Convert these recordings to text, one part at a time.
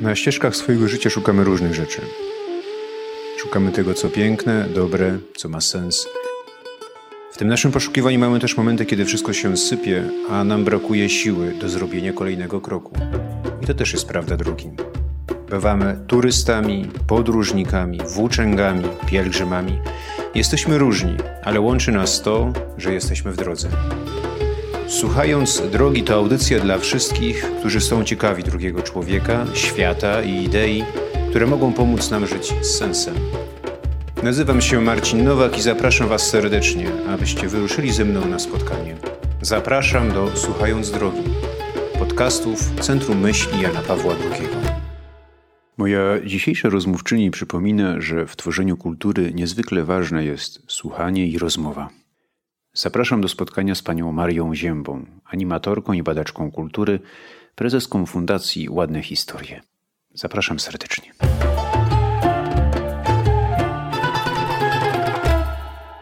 Na ścieżkach swojego życia szukamy różnych rzeczy. Szukamy tego, co piękne, dobre, co ma sens. W tym naszym poszukiwaniu mamy też momenty, kiedy wszystko się sypie, a nam brakuje siły do zrobienia kolejnego kroku. I to też jest prawda drogi. Bywamy turystami, podróżnikami, włóczęgami, pielgrzymami. Jesteśmy różni, ale łączy nas to, że jesteśmy w drodze. Słuchając Drogi to audycja dla wszystkich, którzy są ciekawi drugiego człowieka, świata i idei, które mogą pomóc nam żyć z sensem. Nazywam się Marcin Nowak i zapraszam Was serdecznie, abyście wyruszyli ze mną na spotkanie. Zapraszam do Słuchając Drogi, podcastów Centrum Myśli Jana Pawła II. Moja dzisiejsza rozmówczyni przypomina, że w tworzeniu kultury niezwykle ważne jest słuchanie i rozmowa. Zapraszam do spotkania z panią Marią Ziębą, animatorką i badaczką kultury, prezeską Fundacji Ładne Historie. Zapraszam serdecznie.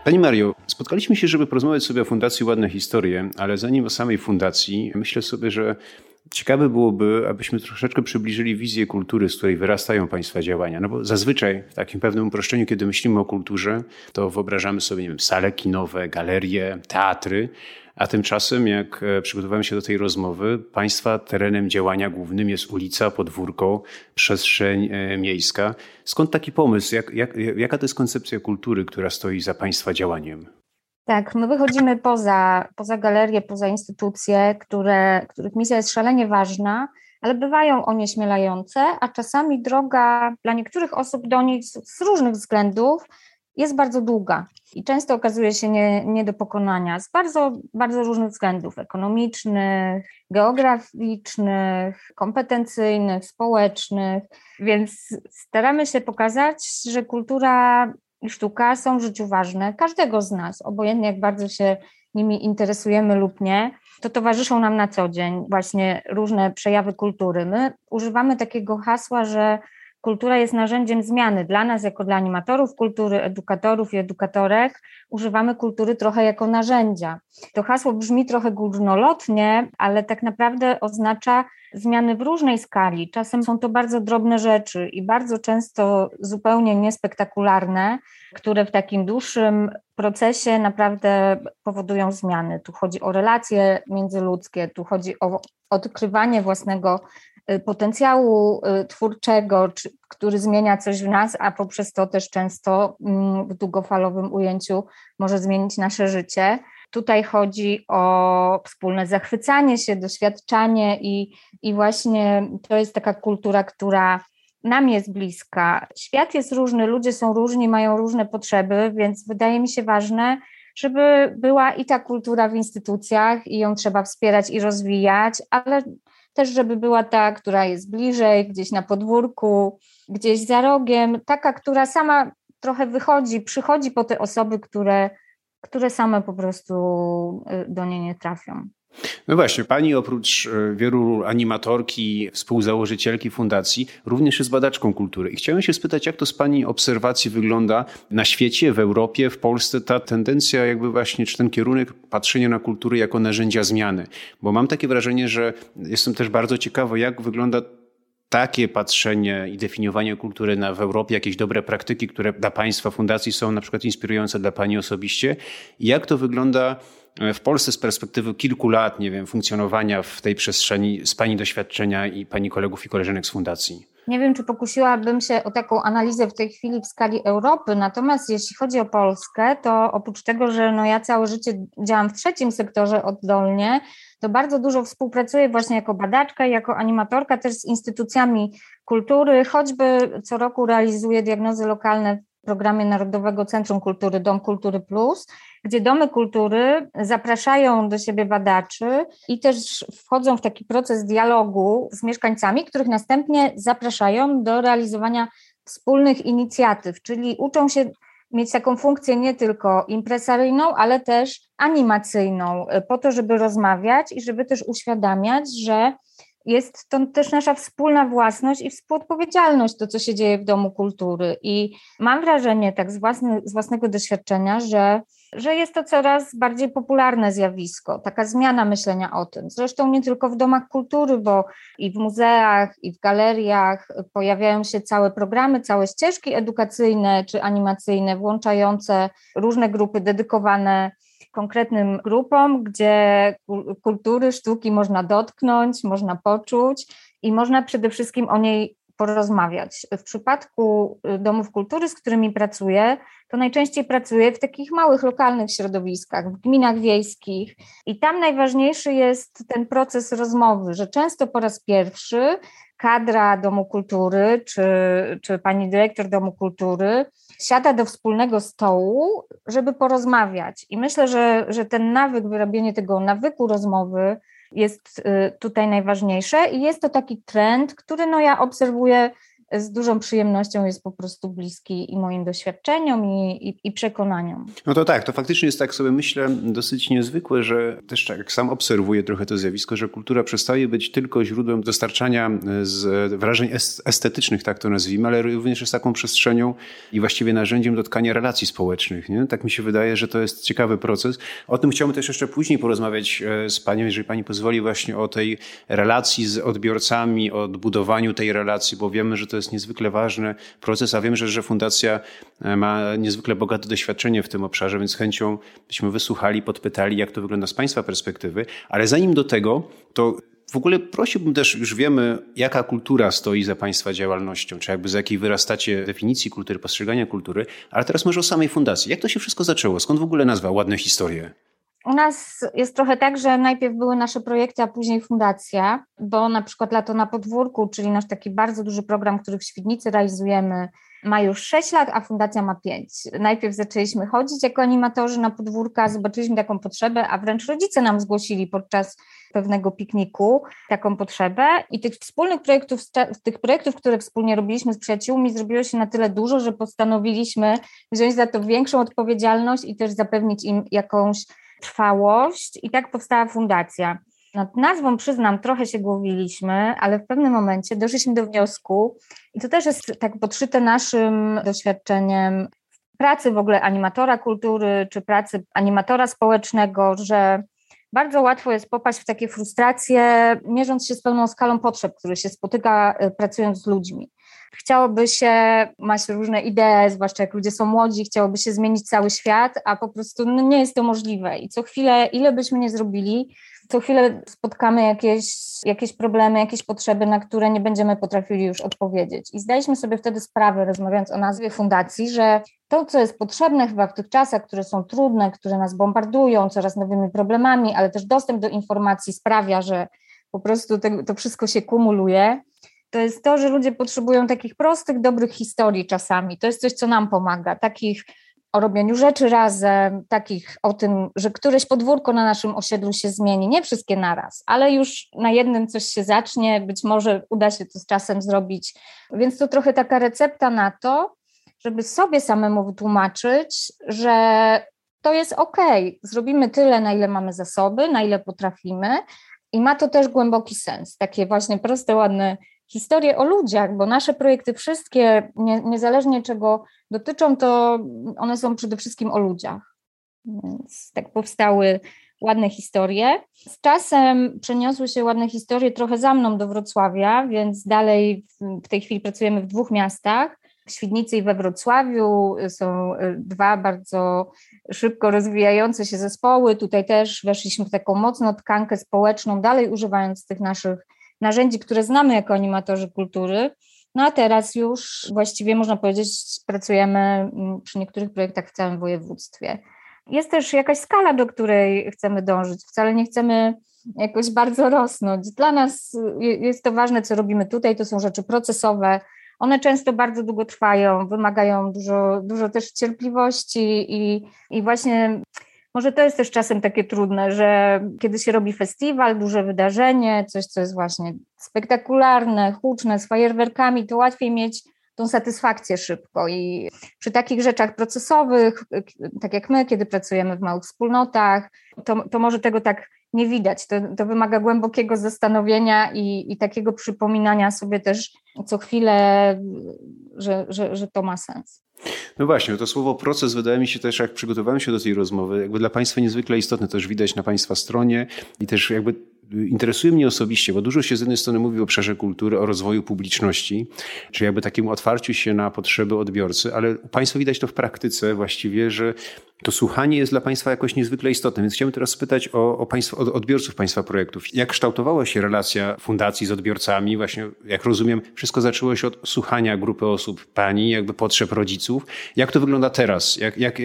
Pani Mario, spotkaliśmy się, żeby porozmawiać sobie o Fundacji Ładne Historie, ale zanim o samej fundacji, myślę sobie, że ciekawe byłoby, abyśmy troszeczkę przybliżyli wizję kultury, z której wyrastają Państwa działania. No bo zazwyczaj w takim pewnym uproszczeniu, kiedy myślimy o kulturze, to wyobrażamy sobie, nie wiem, sale kinowe, galerie, teatry, a tymczasem, jak e, przygotowałem się do tej rozmowy, Państwa terenem działania głównym jest ulica, podwórko, przestrzeń e, miejska. Skąd taki pomysł? Jak, jak, jaka to jest koncepcja kultury, która stoi za Państwa działaniem? Tak, my wychodzimy poza, poza galerie, poza instytucje, które, których misja jest szalenie ważna, ale bywają onieśmielające, a czasami droga dla niektórych osób do nich z różnych względów jest bardzo długa i często okazuje się nie, nie do pokonania z bardzo, bardzo różnych względów ekonomicznych, geograficznych, kompetencyjnych, społecznych, więc staramy się pokazać, że kultura i sztuka są w życiu ważne każdego z nas, obojętnie jak bardzo się nimi interesujemy lub nie, to towarzyszą nam na co dzień właśnie różne przejawy kultury. My używamy takiego hasła, że kultura jest narzędziem zmiany. Dla nas, jako dla animatorów kultury, edukatorów i edukatorek, używamy kultury trochę jako narzędzia. To hasło brzmi trochę górnolotnie, ale tak naprawdę oznacza zmiany w różnej skali. Czasem są to bardzo drobne rzeczy i bardzo często zupełnie niespektakularne, które w takim dłuższym procesie naprawdę powodują zmiany. Tu chodzi o relacje międzyludzkie, tu chodzi o odkrywanie własnego potencjału y, twórczego, który zmienia coś w nas, a poprzez to też często mm, w długofalowym ujęciu może zmienić nasze życie. Tutaj chodzi o wspólne zachwycanie się, doświadczanie i, i właśnie to jest taka kultura, która nam jest bliska. Świat jest różny, ludzie są różni, mają różne potrzeby, więc wydaje mi się ważne, żeby była i ta kultura w instytucjach i ją trzeba wspierać i rozwijać, ale też żeby była ta, która jest bliżej, gdzieś na podwórku, gdzieś za rogiem, taka, która sama trochę wychodzi, przychodzi po te osoby, które, które same po prostu y, do niej nie trafią. No właśnie, pani oprócz e, wielu animatorki, współzałożycielki fundacji, również jest badaczką kultury. I chciałem się spytać, jak to z pani obserwacji wygląda na świecie, w Europie, w Polsce ta tendencja, jakby właśnie, czy ten kierunek patrzenia na kulturę jako narzędzia zmiany. Bo mam takie wrażenie, że jestem też bardzo ciekawy, jak wygląda takie patrzenie i definiowanie kultury na, w Europie, jakieś dobre praktyki, które dla Państwa fundacji są na przykład inspirujące dla Pani osobiście. Jak to wygląda w Polsce z perspektywy kilku lat, nie wiem, funkcjonowania w tej przestrzeni z Pani doświadczenia i Pani kolegów i koleżanek z fundacji? Nie wiem, czy pokusiłabym się o taką analizę w tej chwili w skali Europy, natomiast jeśli chodzi o Polskę, to oprócz tego, że no ja całe życie działam w trzecim sektorze oddolnie, to bardzo dużo współpracuję właśnie jako badaczka, jako animatorka też z instytucjami kultury, choćby co roku realizuję diagnozy lokalne programie Narodowego Centrum Kultury Dom Kultury Plus, gdzie domy kultury zapraszają do siebie badaczy i też wchodzą w taki proces dialogu z mieszkańcami, których następnie zapraszają do realizowania wspólnych inicjatyw, czyli uczą się mieć taką funkcję nie tylko impresaryjną, ale też animacyjną, po to, żeby rozmawiać i żeby też uświadamiać, że jest to też nasza wspólna własność i współodpowiedzialność, to co się dzieje w Domu Kultury. I mam wrażenie, tak z, własny, z własnego doświadczenia, że że jest to coraz bardziej popularne zjawisko, taka zmiana myślenia o tym. Zresztą nie tylko w domach kultury, bo i w muzeach, i w galeriach pojawiają się całe programy, całe ścieżki edukacyjne czy animacyjne, włączające różne grupy dedykowane konkretnym grupom, gdzie kultury, sztuki można dotknąć, można poczuć i można przede wszystkim o niej porozmawiać. W przypadku y, domów kultury, z którymi pracuję, to najczęściej pracuję w takich małych, lokalnych środowiskach, w gminach wiejskich i tam najważniejszy jest ten proces rozmowy, że często po raz pierwszy kadra Domu Kultury czy, czy pani dyrektor Domu Kultury siada do wspólnego stołu, żeby porozmawiać. I myślę, że, że ten nawyk, wyrobienie tego nawyku rozmowy jest y, tutaj najważniejsze i jest to taki trend, który no ja obserwuję z dużą przyjemnością jest po prostu bliski i moim doświadczeniom, i, i, i, przekonaniom. No to tak, to faktycznie jest tak sobie myślę dosyć niezwykłe, że też tak jak sam obserwuję trochę to zjawisko, że kultura przestaje być tylko źródłem dostarczania e, z wrażeń estetycznych, tak to nazwijmy, ale również jest taką przestrzenią i właściwie narzędziem do tkania relacji społecznych. Nie? Tak mi się wydaje, że to jest ciekawy proces. O tym chciałbym też jeszcze później porozmawiać e, z Panią, jeżeli Pani pozwoli, właśnie o tej relacji z odbiorcami, o odbudowaniu tej relacji, bo wiemy, że to jest jest niezwykle ważny proces, a wiem, że, że Fundacja e, ma niezwykle bogate doświadczenie w tym obszarze, więc chęcią byśmy wysłuchali, podpytali, jak to wygląda z Państwa perspektywy. Ale zanim do tego, to w ogóle prosiłbym też, już wiemy, jaka kultura stoi za Państwa działalnością, czy jakby za jakiej wyrastacie definicji kultury, postrzegania kultury, ale teraz może o samej fundacji. Jak to się wszystko zaczęło? Skąd w ogóle nazwa Ładne Historie? U nas jest trochę tak, że najpierw były nasze projekty, a później fundacja, bo na przykład Lato na podwórku, czyli nasz taki bardzo duży program, który w Świdnicy realizujemy, ma już 6 lat, a fundacja ma 5. Najpierw zaczęliśmy chodzić jako animatorzy na podwórka, zobaczyliśmy taką potrzebę, a wręcz rodzice nam zgłosili podczas pewnego pikniku taką potrzebę i tych wspólnych projektów, tych projektów, które wspólnie robiliśmy z przyjaciółmi, zrobiło się na tyle dużo, że postanowiliśmy wziąć za to większą odpowiedzialność i też zapewnić im jakąś trwałość i tak powstała fundacja. Nad nazwą, przyznam, trochę się głowiliśmy, ale w pewnym momencie doszliśmy do wniosku, i to też jest tak podszyte naszym doświadczeniem pracy w ogóle animatora kultury, czy pracy animatora społecznego, że bardzo łatwo jest popaść w takie frustracje, mierząc się z pełną skalą potrzeb, które się spotyka e, pracując z ludźmi. Chciałoby się, masz różne idee, zwłaszcza jak ludzie są młodzi, chciałoby się zmienić cały świat, a po prostu no, nie jest to możliwe. I co chwilę, ile byśmy nie zrobili, co chwilę spotkamy jakieś, jakieś problemy, jakieś potrzeby, na które nie będziemy potrafili już odpowiedzieć. I zdaliśmy sobie wtedy sprawę, rozmawiając o nazwie fundacji, że to, co jest potrzebne chyba w tych czasach, które są trudne, które nas bombardują coraz nowymi problemami, ale też dostęp do informacji sprawia, że po prostu to, to wszystko się kumuluje, to jest to, że ludzie potrzebują takich prostych, dobrych historii czasami. To jest coś, co nam pomaga, takich o robieniu rzeczy razem, takich o tym, że któreś podwórko na naszym osiedlu się zmieni, nie wszystkie naraz, ale już na jednym coś się zacznie, być może uda się to z czasem zrobić. Więc to trochę taka recepta na to, żeby sobie samemu wytłumaczyć, że to jest ok, zrobimy tyle, na ile mamy zasoby, na ile potrafimy, i ma to też głęboki sens. Takie właśnie proste, ładne historie o ludziach, bo nasze projekty wszystkie, nie, niezależnie czego dotyczą, to one są przede wszystkim o ludziach. Więc tak powstały ładne historie. Z czasem przeniosły się ładne historie trochę za mną do Wrocławia, więc dalej w tej chwili pracujemy w dwóch miastach. W Świdnicy i we Wrocławiu są y, dwa bardzo szybko rozwijające się zespoły. Tutaj też weszliśmy w taką mocną tkankę społeczną, dalej używając tych naszych narzędzi, które znamy jako animatorzy kultury. No a teraz już właściwie można powiedzieć, pracujemy mm, przy niektórych projektach w całym województwie. Jest też jakaś skala, do której chcemy dążyć. Wcale nie chcemy jakoś bardzo rosnąć. Dla nas jest to ważne, co robimy tutaj. To są rzeczy procesowe. One często bardzo długo trwają, wymagają dużo, dużo też cierpliwości i, i właśnie może to jest też czasem takie trudne, że kiedy się robi festiwal, duże wydarzenie, coś, co jest właśnie spektakularne, huczne, z fajerwerkami, to łatwiej mieć tą satysfakcję szybko. I przy takich rzeczach procesowych, tak jak my, kiedy pracujemy w małych wspólnotach, to, to może tego tak nie widać. To, to wymaga głębokiego zastanowienia i, i takiego przypominania sobie też co chwilę, że, że, że to ma sens. No właśnie, to słowo proces wydaje mi się też, jak przygotowałem się do tej rozmowy, jakby dla Państwa niezwykle istotne, też widać na Państwa stronie i też jakby interesuje mnie osobiście, bo dużo się z jednej strony mówi o obszarze kultury, o rozwoju publiczności, czy jakby takiemu otwarciu się na potrzeby odbiorcy, ale u Państwa widać to w praktyce właściwie, że to słuchanie jest dla Państwa jakoś niezwykle istotne. Więc chciałbym teraz spytać o, o, państwa, o odbiorców Państwa projektów. Jak kształtowała się relacja fundacji z odbiorcami? Właśnie, jak rozumiem, wszystko zaczęło się od słuchania grupy osób, Pani, jakby potrzeb rodziców. Jak to wygląda teraz? Jak, jak,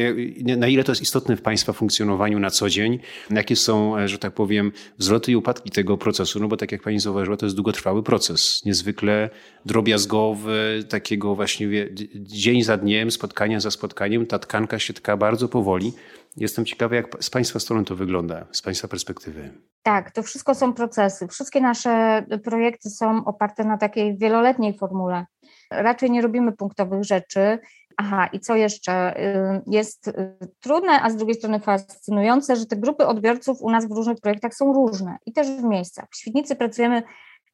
na ile to jest istotne w Państwa funkcjonowaniu na co dzień? Jakie są, e, że tak powiem, wzloty i upadki tego procesu? No bo tak jak Pani zauważyła, to jest długotrwały proces. Niezwykle drobiazgowy, takiego właśnie dzień za dniem, spotkania za spotkaniem. Ta tkanka się tka bardzo powoli. Jestem ciekawy, jak z Państwa strony to wygląda, z Państwa perspektywy. Tak, to wszystko są procesy. Wszystkie nasze projekty są oparte na takiej wieloletniej formule. Raczej nie robimy punktowych rzeczy. Aha, i co jeszcze? Y, jest y, trudne, a z drugiej strony fascynujące, że te grupy odbiorców u nas w różnych projektach są różne i też w miejscach. W Świdnicy pracujemy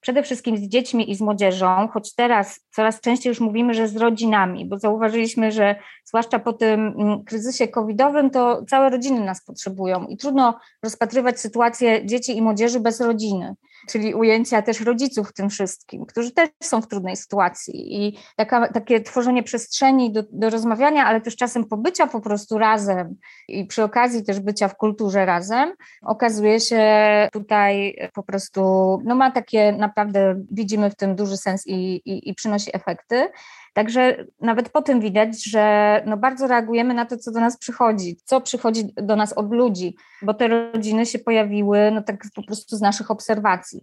przede wszystkim z dziećmi i z młodzieżą, choć teraz coraz częściej już mówimy, że z rodzinami, bo zauważyliśmy, że zwłaszcza po tym mm, kryzysie covidowym, to całe rodziny nas potrzebują i trudno rozpatrywać sytuację dzieci i młodzieży bez rodziny czyli ujęcia też rodziców tym wszystkim, którzy też są w trudnej sytuacji i taka, takie tworzenie przestrzeni do, do rozmawiania, ale też czasem pobycia po prostu razem i przy okazji też bycia w kulturze razem, okazuje się tutaj po prostu, no ma takie naprawdę, widzimy w tym duży sens i, i, i przynosi efekty. Także nawet po tym widać, że no bardzo reagujemy na to, co do nas przychodzi, co przychodzi do nas od ludzi, bo te rodziny się pojawiły no tak po prostu z naszych obserwacji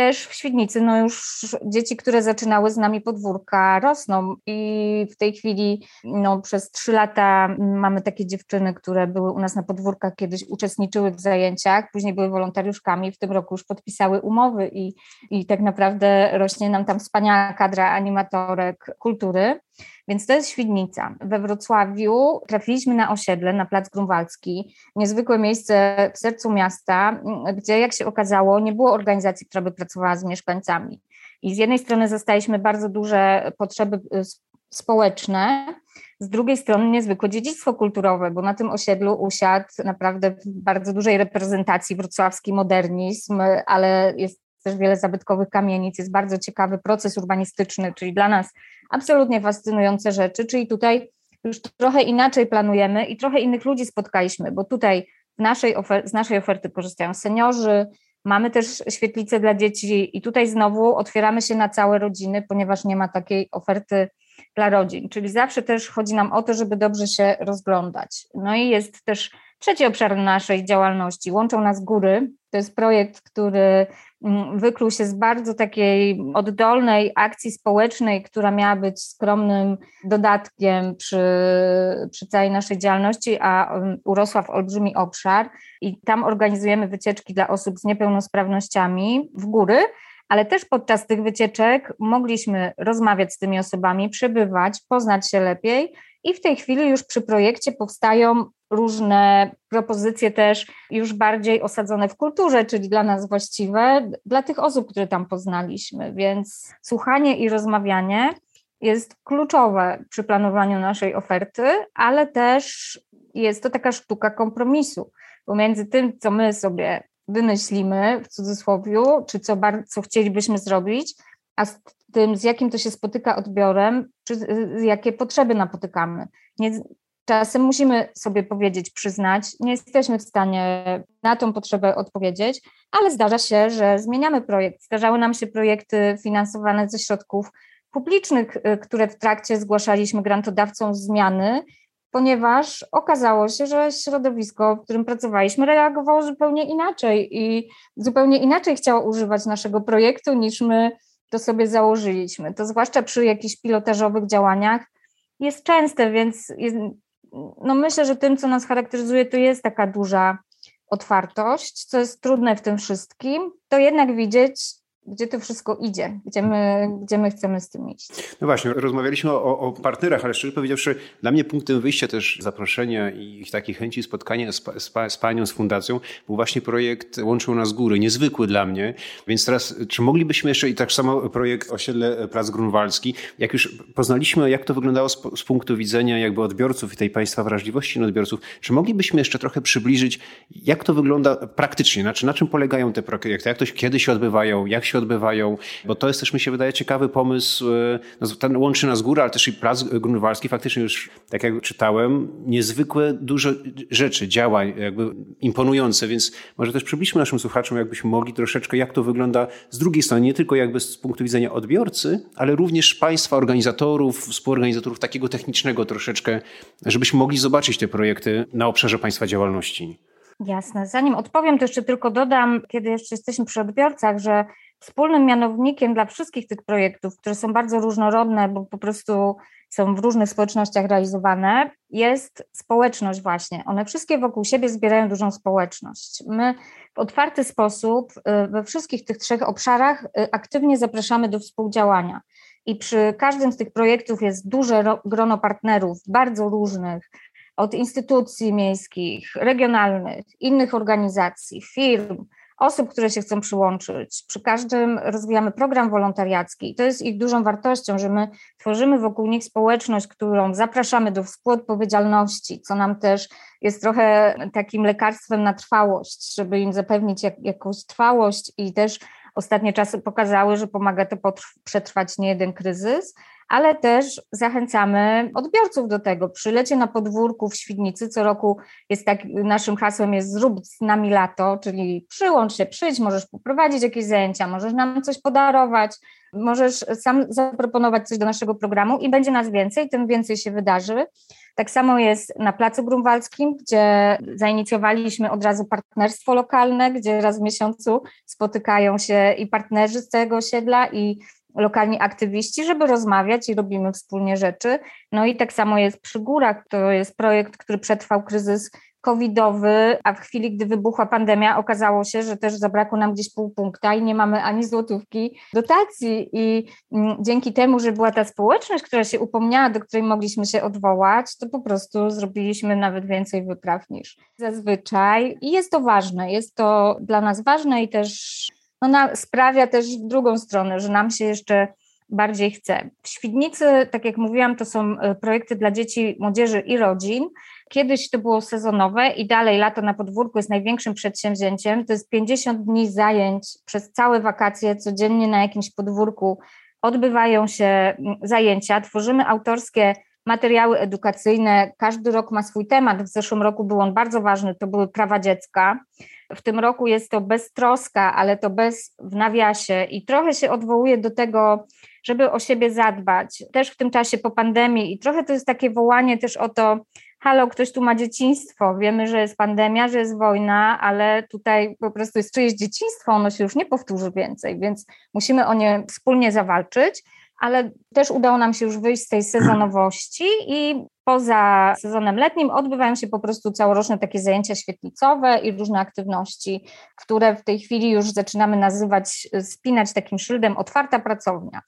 też w Świdnicy, no już dzieci, które zaczynały z nami podwórka, rosną i w tej chwili no, przez trzy lata mamy takie dziewczyny, które były u nas na podwórkach, kiedyś uczestniczyły w zajęciach, później były wolontariuszkami, w tym roku już podpisały umowy i, i tak naprawdę rośnie nam tam wspaniała kadra animatorek kultury. Więc to jest Świdnica. We Wrocławiu trafiliśmy na osiedle, na Plac Grunwaldzki, niezwykłe miejsce w sercu miasta, gdzie jak się okazało nie było organizacji, która by pracowała z mieszkańcami. I z jednej strony zostaliśmy bardzo duże potrzeby y, społeczne, z drugiej strony niezwykłe dziedzictwo kulturowe, bo na tym osiedlu usiadł naprawdę w bardzo dużej reprezentacji wrocławski modernizm, ale jest też wiele zabytkowych kamienic, jest bardzo ciekawy proces urbanistyczny, czyli dla nas absolutnie fascynujące rzeczy, czyli tutaj już trochę inaczej planujemy i trochę innych ludzi spotkaliśmy, bo tutaj naszej z naszej oferty korzystają seniorzy, mamy też świetlice dla dzieci i tutaj znowu otwieramy się na całe rodziny, ponieważ nie ma takiej oferty dla rodzin, czyli zawsze też chodzi nam o to, żeby dobrze się rozglądać. No i jest też trzeci obszar naszej działalności, łączą nas góry, to jest projekt, który mm, wykluł się z bardzo takiej oddolnej akcji społecznej, która miała być skromnym dodatkiem przy, przy całej naszej działalności, a mm, urosła w olbrzymi obszar. I tam organizujemy wycieczki dla osób z niepełnosprawnościami w góry, ale też podczas tych wycieczek mogliśmy rozmawiać z tymi osobami, przebywać, poznać się lepiej. I w tej chwili już przy projekcie powstają różne propozycje też już bardziej osadzone w kulturze, czyli dla nas właściwe, dla tych osób, które tam poznaliśmy. Więc słuchanie i rozmawianie jest kluczowe przy planowaniu naszej oferty, ale też jest to taka sztuka kompromisu pomiędzy tym, co my sobie wymyślimy w cudzysłowie, czy co, co chcielibyśmy zrobić, a tym, z jakim to się spotyka odbiorem, czy jakie potrzeby napotykamy. Nie, czasem musimy sobie powiedzieć, przyznać, nie jesteśmy w stanie na tą potrzebę odpowiedzieć, ale zdarza się, że zmieniamy projekt. Zdarzały nam się projekty finansowane ze środków publicznych, y, które w trakcie zgłaszaliśmy grantodawcom zmiany, ponieważ okazało się, że środowisko, w którym pracowaliśmy, reagowało zupełnie inaczej i zupełnie inaczej chciało używać naszego projektu niż my to sobie założyliśmy. To zwłaszcza przy jakichś pilotażowych działaniach jest częste, więc jest, no myślę, że tym, co nas charakteryzuje, to jest taka duża otwartość, co jest trudne w tym wszystkim, to jednak widzieć gdzie to wszystko idzie, gdzie my, gdzie my chcemy z tym iść. No właśnie, rozmawialiśmy o, o partnerach, ale szczerze powiedziawszy, dla mnie punktem wyjścia też zaproszenia i takiej chęci spotkania z, z, z panią, z fundacją był właśnie projekt Łączył nas góry, niezwykły dla mnie. Więc teraz, czy moglibyśmy jeszcze i tak samo projekt Osiedle Plac Grunwaldzki, jak już poznaliśmy, jak to wyglądało z, z punktu widzenia jakby odbiorców i tej państwa wrażliwości na odbiorców, czy moglibyśmy jeszcze trochę przybliżyć, jak to wygląda praktycznie, znaczy na czym polegają te projekty, jak to kiedy się odbywają, jak się odbywają, bo to jest też, mi się wydaje, ciekawy pomysł. E, no, ten łączy nas góra, ale też i Plac Grunwaldzki. Faktycznie już, tak jak czytałem, niezwykłe dużo rzeczy, działań jakby imponujące, więc może też przybliżmy naszym słuchaczom, jakbyśmy mogli troszeczkę, jak to wygląda z drugiej strony, nie tylko jakby z punktu widzenia odbiorcy, ale również państwa, organizatorów, współorganizatorów takiego technicznego troszeczkę, żebyśmy mogli zobaczyć te projekty na obszarze państwa działalności. Jasne. Zanim odpowiem, to jeszcze tylko dodam, kiedy jeszcze jesteśmy przy odbiorcach, że wspólnym mianownikiem dla wszystkich tych projektów, które są bardzo różnorodne, bo po prostu są w różnych społecznościach realizowane, jest społeczność właśnie. One wszystkie wokół siebie zbierają dużą społeczność. My w otwarty sposób y, we wszystkich tych trzech obszarach y, aktywnie zapraszamy do współdziałania. I przy każdym z tych projektów jest duże grono partnerów, bardzo różnych, od instytucji miejskich, regionalnych, innych organizacji, firm, osób, które się chcą przyłączyć. Przy każdym rozwijamy program wolontariacki i to jest ich dużą wartością, że my tworzymy wokół nich społeczność, którą zapraszamy do współodpowiedzialności, co nam też jest trochę takim lekarstwem na trwałość, żeby im zapewnić jak, jakąś trwałość i też ostatnie czasy pokazały, że pomaga to przetrwać nie jeden kryzys, ale też zachęcamy odbiorców do tego. Przylecie na podwórku w Świdnicy co roku jest tak, naszym hasłem jest zrób z nami lato, czyli przyłącz się, przyjdź, możesz poprowadzić jakieś zajęcia, możesz nam coś podarować, możesz sam zaproponować coś do naszego programu i będzie nas więcej, tym więcej się wydarzy. Tak samo jest na Placu Grunwaldzkim, gdzie zainicjowaliśmy od razu partnerstwo lokalne, gdzie raz w miesiącu spotykają się i partnerzy z całego osiedla i lokalni aktywiści, żeby rozmawiać i robimy wspólnie rzeczy. No i tak samo jest przy górach. To jest projekt, który przetrwał kryzys covidowy, a w chwili, gdy wybuchła pandemia, okazało się, że też zabrakło nam gdzieś pół punkta i nie mamy ani złotówki dotacji. I mm, dzięki temu, że była ta społeczność, która się upomniała, do której mogliśmy się odwołać, to po prostu zrobiliśmy nawet więcej wypraw niż zazwyczaj. I jest to ważne, jest to dla nas ważne i też no, na, sprawia też w drugą stronę, że nam się jeszcze bardziej chce. W Świdnicy, tak jak mówiłam, to są e, projekty dla dzieci, młodzieży i rodzin. Kiedyś to było sezonowe i dalej lato na podwórku jest największym przedsięwzięciem. To jest 50 dni zajęć przez całe wakacje, codziennie na jakimś podwórku odbywają się zajęcia. Tworzymy autorskie materiały edukacyjne. Każdy rok ma swój temat. W zeszłym roku był on bardzo ważny, to były prawa dziecka. W tym roku jest to beztroska, ale to bez w nawiasie. I trochę się odwołuje do tego, żeby o siebie zadbać, też w tym czasie po pandemii i trochę to jest takie wołanie też o to, halo, ktoś tu ma dzieciństwo, wiemy, że jest pandemia, że jest wojna, ale tutaj po prostu jest czyjeś dzieciństwo, ono się już nie powtórzy więcej, więc musimy o nie wspólnie zawalczyć ale też udało nam się już wyjść z tej sezonowości i poza sezonem letnim odbywają się po prostu całoroczne takie zajęcia świetlicowe i różne aktywności, które w tej chwili już zaczynamy nazywać, spinać takim szyldem otwarta pracownia.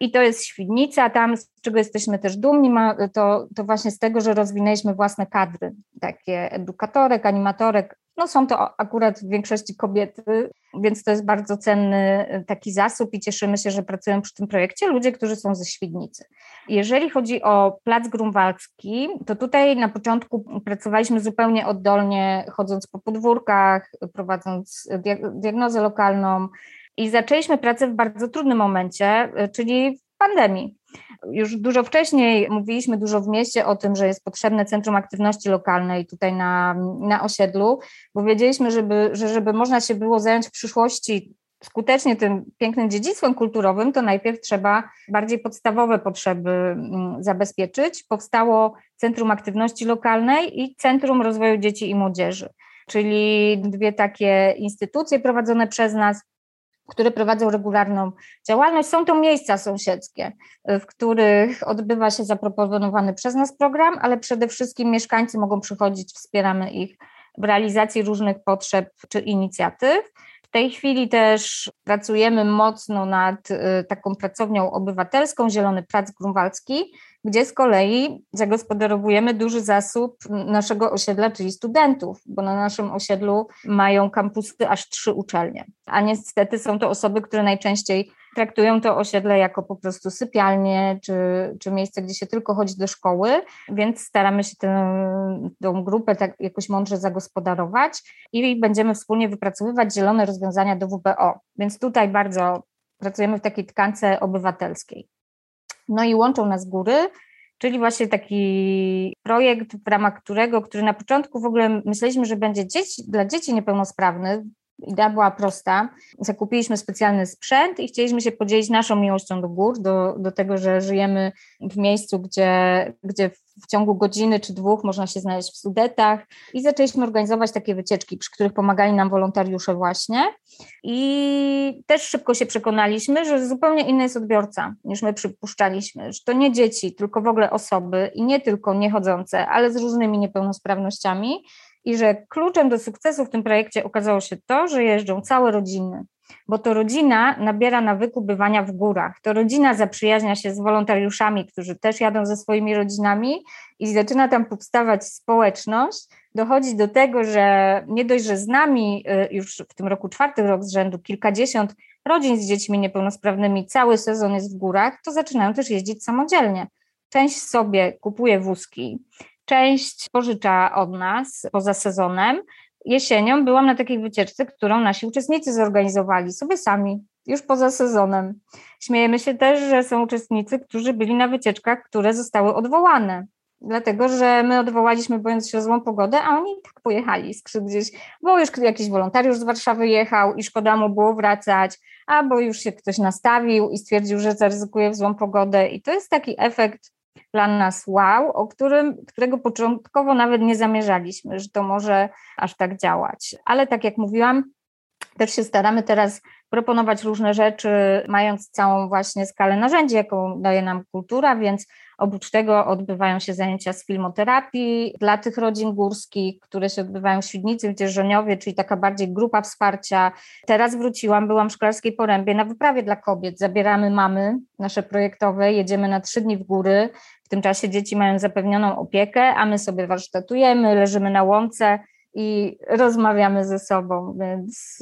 I to jest Świdnica, tam z czego jesteśmy też dumni, to, to właśnie z tego, że rozwinęliśmy własne kadry, takie edukatorek, animatorek, no są to akurat w większości kobiety, więc to jest bardzo cenny taki zasób i cieszymy się, że pracują przy tym projekcie ludzie, którzy są ze Świdnicy. Jeżeli chodzi o Plac Grunwaldzki, to tutaj na początku pracowaliśmy zupełnie oddolnie, chodząc po podwórkach, prowadząc diagnozę lokalną i zaczęliśmy pracę w bardzo trudnym momencie, czyli w pandemii. Już dużo wcześniej mówiliśmy dużo w mieście o tym, że jest potrzebne Centrum Aktywności Lokalnej tutaj na, na osiedlu, bo wiedzieliśmy, żeby, że żeby można się było zająć w przyszłości skutecznie tym pięknym dziedzictwem kulturowym, to najpierw trzeba bardziej podstawowe potrzeby mm, zabezpieczyć. Powstało Centrum Aktywności Lokalnej i Centrum Rozwoju Dzieci i Młodzieży, czyli dwie takie instytucje prowadzone przez nas, które prowadzą regularną działalność. Są to miejsca sąsiedzkie, w których odbywa się zaproponowany przez nas program, ale przede wszystkim mieszkańcy mogą przychodzić, wspieramy ich w realizacji różnych potrzeb czy inicjatyw. W tej chwili też pracujemy mocno nad y, taką pracownią obywatelską Zielony Prac Grunwaldzki, gdzie z kolei zagospodarowujemy duży zasób naszego osiedla, czyli studentów, bo na naszym osiedlu mają kampusy aż trzy uczelnie. A niestety są to osoby, które najczęściej traktują to osiedle jako po prostu sypialnię czy, czy miejsce, gdzie się tylko chodzi do szkoły, więc staramy się tę, grupę tak jakoś mądrze zagospodarować i będziemy wspólnie wypracowywać zielone rozwiązania do WBO. Więc tutaj bardzo pracujemy w takiej tkance obywatelskiej. No i łączą nas góry, czyli właśnie taki projekt, w ramach którego, który na początku w ogóle myśleliśmy, że będzie dzieci, dla dzieci niepełnosprawnych, Idea była prosta. Zakupiliśmy specjalny sprzęt i chcieliśmy się podzielić naszą miłością do gór, do, do tego, że żyjemy w miejscu, gdzie, gdzie w ciągu godziny czy dwóch można się znaleźć w Sudetach i zaczęliśmy organizować takie wycieczki, przy których pomagali nam wolontariusze właśnie. I też szybko się przekonaliśmy, że zupełnie inny jest odbiorca niż my przypuszczaliśmy, że to nie dzieci, tylko w ogóle osoby i nie tylko niechodzące, ale z różnymi niepełnosprawnościami. I że kluczem do sukcesu w tym projekcie okazało się to, że jeżdżą całe rodziny, bo to rodzina nabiera nawyku bywania w górach. To rodzina zaprzyjaźnia się z wolontariuszami, którzy też jadą ze swoimi rodzinami i zaczyna tam powstawać społeczność. Dochodzi do tego, że nie dość, że z nami y, już w tym roku czwarty rok z rzędu kilkadziesiąt rodzin z dziećmi niepełnosprawnymi cały sezon jest w górach, to zaczynają też jeździć samodzielnie. Część sobie kupuje wózki, część pożycza od nas poza sezonem. Jesienią byłam na takiej wycieczce, którą nasi uczestnicy zorganizowali sobie sami, już poza sezonem. Śmiejemy się też, że są uczestnicy, którzy byli na wycieczkach, które zostały odwołane. Dlatego, że my odwołaliśmy, bojąc się o złą pogodę, a oni tak pojechali gdzieś, bo już jakiś wolontariusz z Warszawy jechał i szkoda mu było wracać, albo już się ktoś nastawił i stwierdził, że zaryzykuje w złą pogodę. I to jest taki efekt dla nas wow, o którym, którego początkowo nawet nie zamierzaliśmy, że to może aż tak działać. Ale tak jak mówiłam, też się staramy teraz proponować różne rzeczy, mając całą właśnie skalę narzędzi, jaką daje nam kultura, więc oprócz tego odbywają się zajęcia z filmoterapii dla tych rodzin górskich, które się odbywają w Świdnicy, w Dzierżoniowie, czyli taka bardziej grupa wsparcia. Teraz wróciłam, byłam w Szklarskiej Porębie na wyprawie dla kobiet. Zabieramy mamy nasze projektowe, jedziemy na trzy dni w góry. W tym czasie dzieci mają zapewnioną opiekę, a my sobie warsztatujemy, leżymy na łące i rozmawiamy ze sobą, więc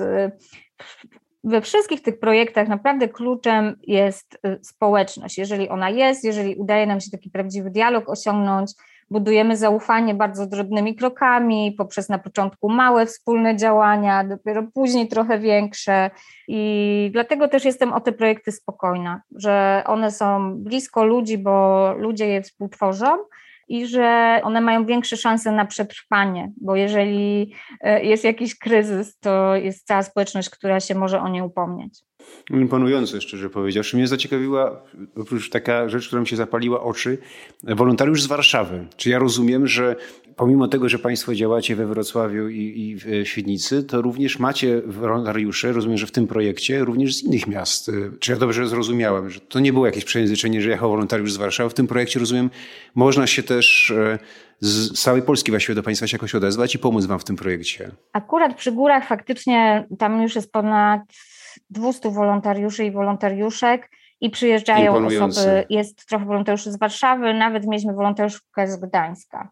we wszystkich tych projektach naprawdę kluczem jest y, społeczność. Jeżeli ona jest, jeżeli udaje nam się taki prawdziwy dialog osiągnąć, budujemy zaufanie bardzo drobnymi krokami, poprzez na początku małe wspólne działania, dopiero później trochę większe. I dlatego też jestem o te projekty spokojna, że one są blisko ludzi, bo ludzie je współtworzą i że one mają większe szanse na przetrwanie, bo jeżeli e, jest jakiś kryzys, to jest cała społeczność, która się może o nie upomnieć. Imponujące, szczerze powiedziawszy. Mnie zaciekawiła, oprócz taka rzecz, która mi się zapaliła oczy, wolontariusz z Warszawy. Czy ja rozumiem, że pomimo tego, że Państwo działacie we Wrocławiu i, i w Świdnicy, to również macie wolontariusze, rozumiem, że w tym projekcie, również z innych miast. Czy ja dobrze zrozumiałem, że to nie było jakieś przejęzyczenie, że jechał wolontariusz z Warszawy. W tym projekcie, rozumiem, można się też e, z całej Polski właściwie do Państwa się jakoś odezwać i pomóc Wam w tym projekcie. Akurat przy górach faktycznie tam już jest ponad 200 wolontariuszy i wolontariuszek i przyjeżdżają osoby, jest trochę wolontariuszy z Warszawy, nawet mieliśmy wolontariuszkę z Gdańska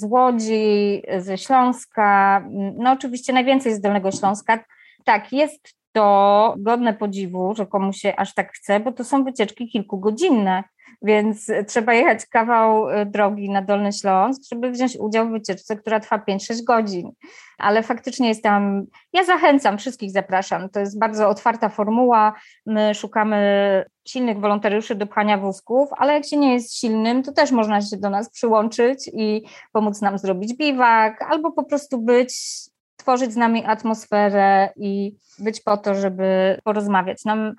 z Łodzi, ze Śląska, no oczywiście najwięcej z Dolnego Śląska. Tak, jest to godne podziwu, że komuś się aż tak chce, bo to są wycieczki kilkugodzinne, więc trzeba jechać kawał e, drogi na Dolny Śląsk, żeby wziąć udział w wycieczce, która trwa 5-6 godzin. Ale faktycznie jest tam, ja zachęcam, wszystkich zapraszam. To jest bardzo otwarta formuła. My szukamy silnych wolontariuszy do pchania wózków, ale jak się nie jest silnym, to też można się do nas przyłączyć i pomóc nam zrobić biwak, albo po prostu być tworzyć z nami atmosferę i być po to, żeby porozmawiać. Nam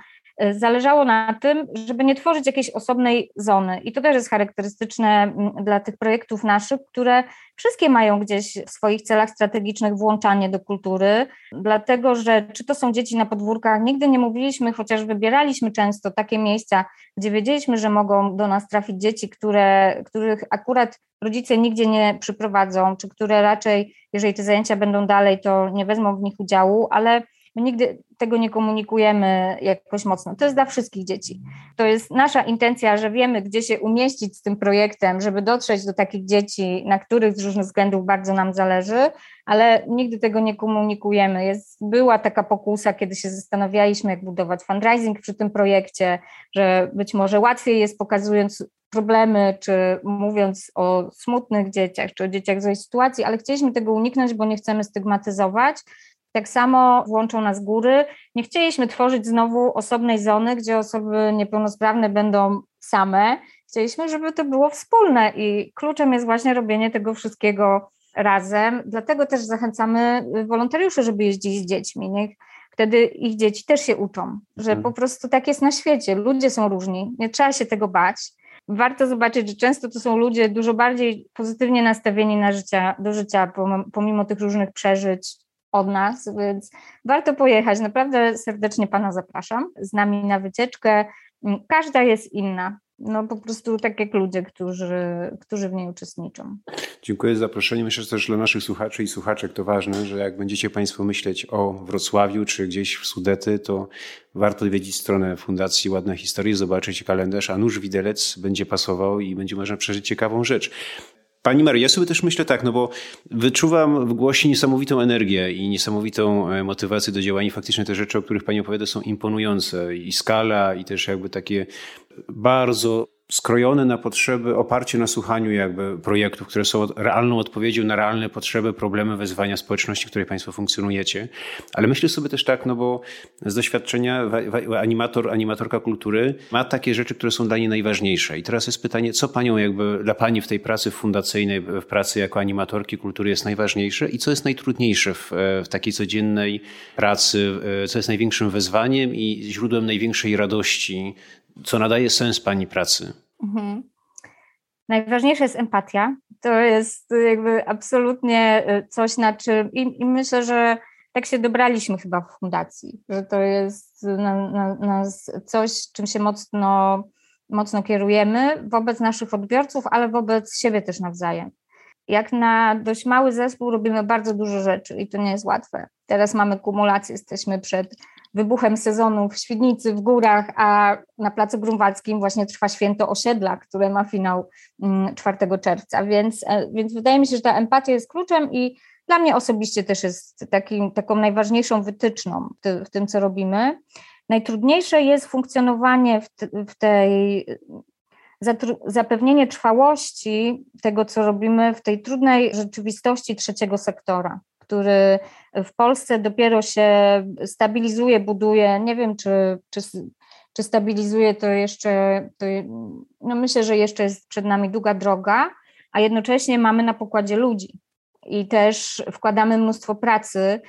zależało na tym, żeby nie tworzyć jakiejś osobnej zony. I to też jest charakterystyczne mm, dla tych projektów naszych, które wszystkie mają gdzieś w swoich celach strategicznych włączanie do kultury, dlatego że czy to są dzieci na podwórkach, nigdy nie mówiliśmy, chociaż wybieraliśmy często takie miejsca, gdzie wiedzieliśmy, że mogą do nas trafić dzieci, które, których akurat rodzice nigdzie nie przyprowadzą, czy które raczej, jeżeli te zajęcia będą dalej, to nie wezmą w nich udziału, ale My nigdy tego nie komunikujemy jakoś mocno. To jest dla wszystkich dzieci. To jest nasza intencja, że wiemy, gdzie się umieścić z tym projektem, żeby dotrzeć do takich dzieci, na których z różnych względów bardzo nam zależy, ale nigdy tego nie komunikujemy. Jest, była taka pokusa, kiedy się zastanawialiśmy, jak budować fundraising przy tym projekcie, że być może łatwiej jest pokazując problemy, czy mówiąc o smutnych dzieciach, czy o dzieciach w złej sytuacji, ale chcieliśmy tego uniknąć, bo nie chcemy stygmatyzować. Tak samo włączą nas góry. Nie chcieliśmy tworzyć znowu osobnej zony, gdzie osoby niepełnosprawne będą same. Chcieliśmy, żeby to było wspólne i kluczem jest właśnie robienie tego wszystkiego razem. Dlatego też zachęcamy wolontariuszy, żeby jeździć z dziećmi. Niech wtedy ich dzieci też się uczą, że mhm. po prostu tak jest na świecie. Ludzie są różni, nie trzeba się tego bać warto zobaczyć, że często to są ludzie dużo bardziej pozytywnie nastawieni na życia, do życia, pomimo tych różnych przeżyć od nas, więc warto pojechać. Naprawdę serdecznie Pana zapraszam z nami na wycieczkę. Każda jest inna no po prostu tak jak ludzie, którzy, którzy w niej uczestniczą. Dziękuję za zaproszenie. Myślę, że też dla naszych słuchaczy i słuchaczek to ważne, że jak będziecie Państwo myśleć o Wrocławiu czy gdzieś w Sudety, to warto odwiedzić stronę Fundacji Ładne Historie, zobaczyć kalendarz, a nóż widelec będzie pasował i będzie można przeżyć ciekawą rzecz. Pani Maria, ja sobie też myślę tak, no bo wyczuwam w głosie niesamowitą energię i niesamowitą e, motywację do działania. Faktycznie te rzeczy, o których Pani opowiada, są imponujące. I skala, i też jakby takie bardzo skrojone na potrzeby, oparcie na słuchaniu jakby projektów, które są realną odpowiedzią na realne potrzeby, problemy, wezwania społeczności, w której Państwo funkcjonujecie. Ale myślę sobie też tak, no bo z doświadczenia animator, animatorka kultury ma takie rzeczy, które są dla niej najważniejsze. I teraz jest pytanie, co Panią jakby, dla Pani w tej pracy fundacyjnej, w pracy jako animatorki kultury jest najważniejsze i co jest najtrudniejsze w, w takiej codziennej pracy, co jest największym wyzwaniem i źródłem największej radości co nadaje sens Pani pracy? Mhm. Najważniejsza jest empatia. To jest jakby absolutnie y, coś, na czym i, i myślę, że tak się dobraliśmy chyba w fundacji, że to jest na, na, na coś, czym się mocno, mocno kierujemy wobec naszych odbiorców, ale wobec siebie też nawzajem. Jak na dość mały zespół robimy bardzo dużo rzeczy i to nie jest łatwe. Teraz mamy kumulację, jesteśmy przed wybuchem sezonu w Świdnicy, w górach, a na Placu Grunwaldzkim właśnie trwa święto osiedla, które ma finał 4 mm, czerwca, więc, e, więc wydaje mi się, że ta empatia jest kluczem i dla mnie osobiście też jest taką najważniejszą wytyczną w, tym, co robimy. Najtrudniejsze jest funkcjonowanie w, w tej zapewnienie trwałości tego, co robimy w tej trudnej rzeczywistości trzeciego sektora który w Polsce dopiero się stabilizuje, buduje. Nie wiem, czy, czy, czy stabilizuje to jeszcze, to, no myślę, że jeszcze jest przed nami długa droga, a jednocześnie mamy na pokładzie ludzi i też wkładamy mnóstwo pracy.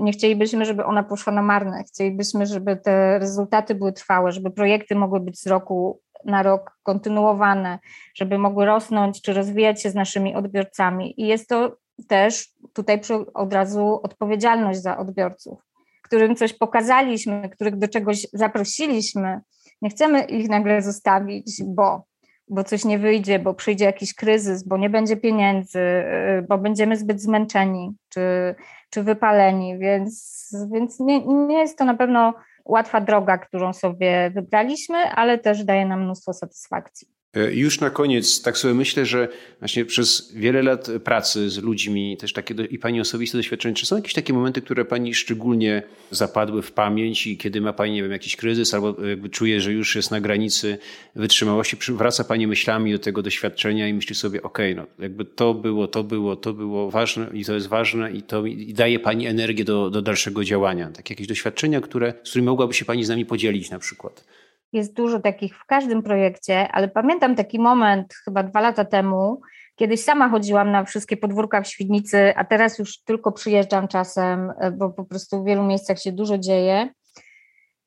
Nie chcielibyśmy, żeby ona poszła na marne. Chcielibyśmy, żeby te rezultaty były trwałe, żeby projekty mogły być z roku na rok kontynuowane, żeby mogły rosnąć czy rozwijać się z naszymi odbiorcami. I jest to też tutaj od razu odpowiedzialność za odbiorców, którym coś pokazaliśmy, których do czegoś zaprosiliśmy. Nie chcemy ich nagle zostawić, bo, bo coś nie wyjdzie, bo przyjdzie jakiś kryzys, bo nie będzie pieniędzy, y, bo będziemy zbyt zmęczeni czy, czy wypaleni, więc, więc nie, nie jest to na pewno łatwa droga, którą sobie wybraliśmy, ale też daje nam mnóstwo satysfakcji. E, już na koniec, tak sobie myślę, że właśnie przez wiele lat pracy z ludźmi, też takie do, i Pani osobiste doświadczenie, czy są jakieś takie momenty, które Pani szczególnie zapadły w pamięć i kiedy ma Pani, nie wiem, jakiś kryzys albo jakby czuje, że już jest na granicy wytrzymałości, wraca Pani myślami do tego doświadczenia i myśli sobie, okej, okay, no jakby to było, to było, to było ważne i to jest ważne i to i daje Pani energię do, do dalszego działania. Takie jakieś doświadczenia, które, z którymi mogłaby się Pani z nami podzielić na przykład jest dużo takich w każdym projekcie, ale pamiętam taki moment chyba dwa lata temu, kiedyś sama chodziłam na wszystkie podwórka w Świdnicy, a teraz już tylko przyjeżdżam czasem, e, bo po prostu w wielu miejscach się dużo dzieje.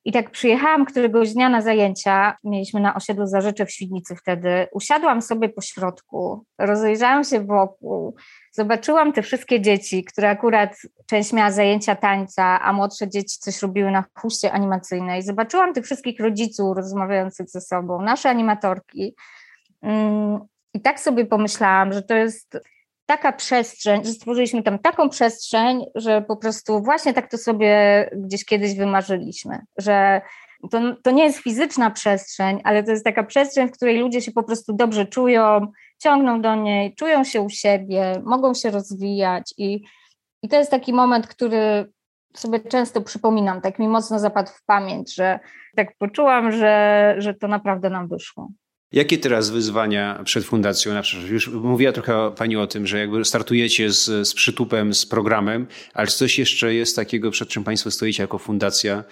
I tak przyjechałam któregoś dnia na zajęcia, mieliśmy na osiedlu Zarzecze w Świdnicy wtedy, usiadłam sobie po środku, rozejrzałam się wokół, zobaczyłam te wszystkie dzieci, które akurat część miała zajęcia tańca, a młodsze dzieci coś robiły na huście animacyjnej. Zobaczyłam tych wszystkich rodziców rozmawiających ze sobą, nasze animatorki. Mm, I tak sobie pomyślałam, że to jest taka przestrzeń, że stworzyliśmy tam taką przestrzeń, że po prostu właśnie tak to sobie gdzieś kiedyś wymarzyliśmy, że to, to nie jest fizyczna przestrzeń, ale to jest taka przestrzeń, w której ludzie się po prostu dobrze czują, ciągną do niej, czują się u siebie, mogą się rozwijać i, i to jest taki moment, który sobie często przypominam, tak mi mocno zapadł w pamięć, że tak poczułam, że, że to naprawdę nam wyszło. Jakie teraz wyzwania przed fundacją? Na przykład już mówiła trochę Pani o tym, że jakby startujecie z, z przytupem, z programem, ale coś jeszcze jest takiego, przed czym Państwo stoicie jako fundacja,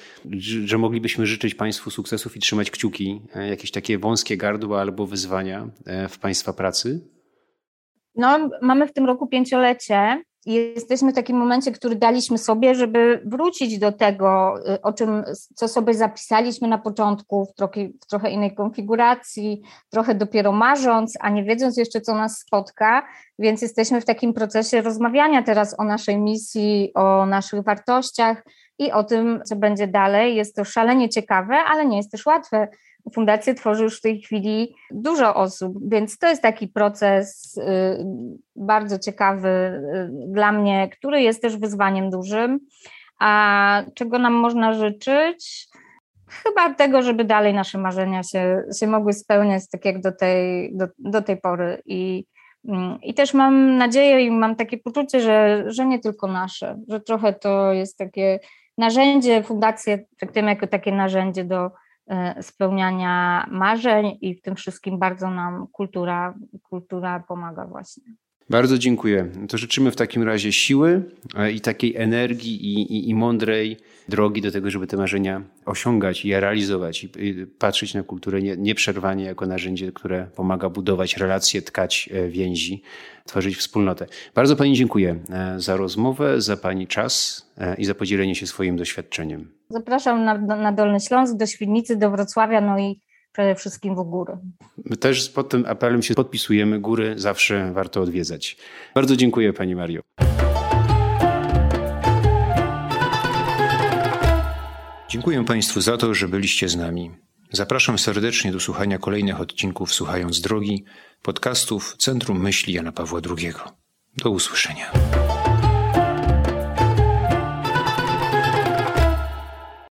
że moglibyśmy życzyć Państwu sukcesów i trzymać kciuki? E, jakieś takie wąskie gardła albo wyzwania e, w Państwa pracy? No, mamy w tym roku pięciolecie jesteśmy w takim momencie, który daliśmy sobie, żeby wrócić do tego, y, o czym, co sobie zapisaliśmy na początku, w trochę, w trochę innej konfiguracji, trochę dopiero marząc, a nie wiedząc jeszcze, co nas spotka, więc jesteśmy w takim procesie rozmawiania teraz o naszej misji, o naszych wartościach i o tym, co będzie dalej. Jest to szalenie ciekawe, ale nie jest też łatwe fundację tworzy już w tej chwili dużo osób, więc to jest taki proces y, bardzo ciekawy y, dla mnie, który jest też wyzwaniem dużym. A czego nam można życzyć? Chyba tego, żeby dalej nasze marzenia się, się mogły spełniać tak jak do tej, do, do tej pory. I, mm, I też mam nadzieję i mam takie poczucie, że, że nie tylko nasze, że trochę to jest takie narzędzie, fundacje traktujemy jako takie narzędzie do, spełniania marzeń i w tym wszystkim bardzo nam kultura, kultura pomaga właśnie. Bardzo dziękuję. To życzymy w takim razie siły e, i takiej energii i, i, i, mądrej drogi do tego, żeby te marzenia osiągać i je realizować i, i patrzeć na kulturę nie, nieprzerwanie jako narzędzie, które pomaga budować relacje, tkać e, więzi, tworzyć wspólnotę. Bardzo Pani dziękuję za rozmowę, za Pani czas i za podzielenie się swoim doświadczeniem. Zapraszam na, na Dolny Śląsk, do Świdnicy, do Wrocławia, no i przede wszystkim w góry. My też pod tym apelem się podpisujemy. Góry zawsze warto odwiedzać. Bardzo dziękuję Pani Mario. Dziękuję Państwu za to, że byliście z nami. Zapraszam serdecznie do słuchania kolejnych odcinków Słuchając Drogi, podcastów Centrum Myśli Jana Pawła II. Do usłyszenia.